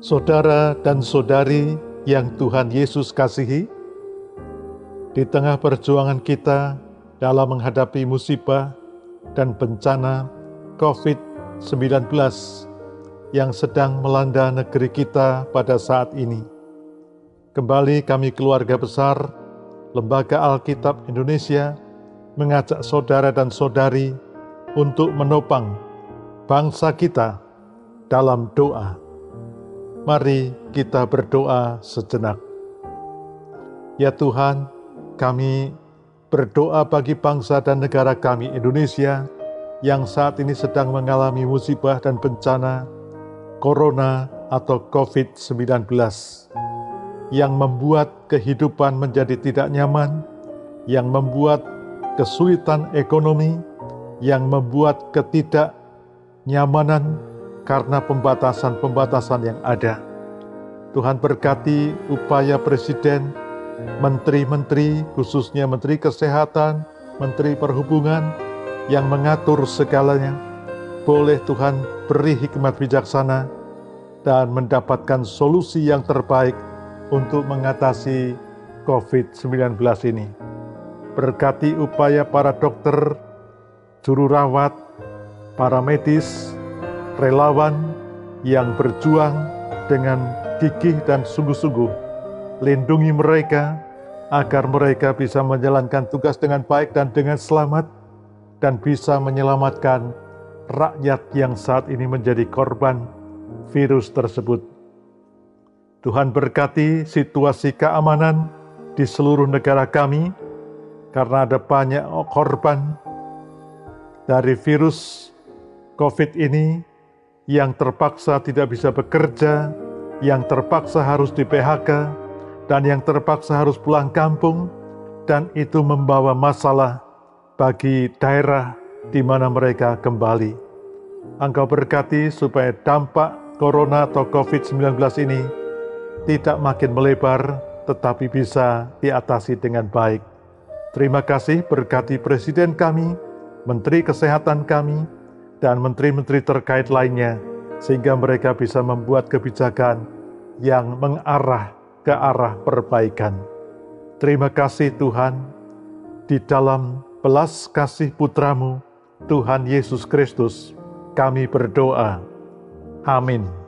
Saudara dan saudari yang Tuhan Yesus kasihi, di tengah perjuangan kita dalam menghadapi musibah dan bencana COVID-19 yang sedang melanda negeri kita pada saat ini. Kembali kami keluarga besar Lembaga Alkitab Indonesia mengajak saudara dan saudari untuk menopang bangsa kita dalam doa. Mari kita berdoa sejenak. Ya Tuhan, kami berdoa bagi bangsa dan negara kami Indonesia yang saat ini sedang mengalami musibah dan bencana corona atau COVID-19 yang membuat kehidupan menjadi tidak nyaman, yang membuat kesulitan ekonomi, yang membuat ketidaknyamanan karena pembatasan-pembatasan yang ada. Tuhan berkati upaya Presiden, menteri-menteri, khususnya Menteri Kesehatan, Menteri Perhubungan, yang mengatur segalanya. Boleh Tuhan beri hikmat bijaksana dan mendapatkan solusi yang terbaik untuk mengatasi COVID-19 ini. Berkati upaya para dokter, juru rawat, para medis, relawan yang berjuang dengan gigih dan sungguh-sungguh. Lindungi mereka agar mereka bisa menjalankan tugas dengan baik dan dengan selamat dan bisa menyelamatkan rakyat yang saat ini menjadi korban virus tersebut. Tuhan berkati situasi keamanan di seluruh negara kami karena ada banyak korban dari virus COVID ini yang terpaksa tidak bisa bekerja, yang terpaksa harus di PHK, dan yang terpaksa harus pulang kampung, dan itu membawa masalah bagi daerah di mana mereka kembali. Engkau berkati supaya dampak corona atau COVID-19 ini tidak makin melebar, tetapi bisa diatasi dengan baik. Terima kasih berkati Presiden kami, Menteri Kesehatan kami, dan menteri-menteri terkait lainnya, sehingga mereka bisa membuat kebijakan yang mengarah ke arah perbaikan. Terima kasih Tuhan, di dalam belas kasih putramu, Tuhan Yesus Kristus, kami berdoa. Amin.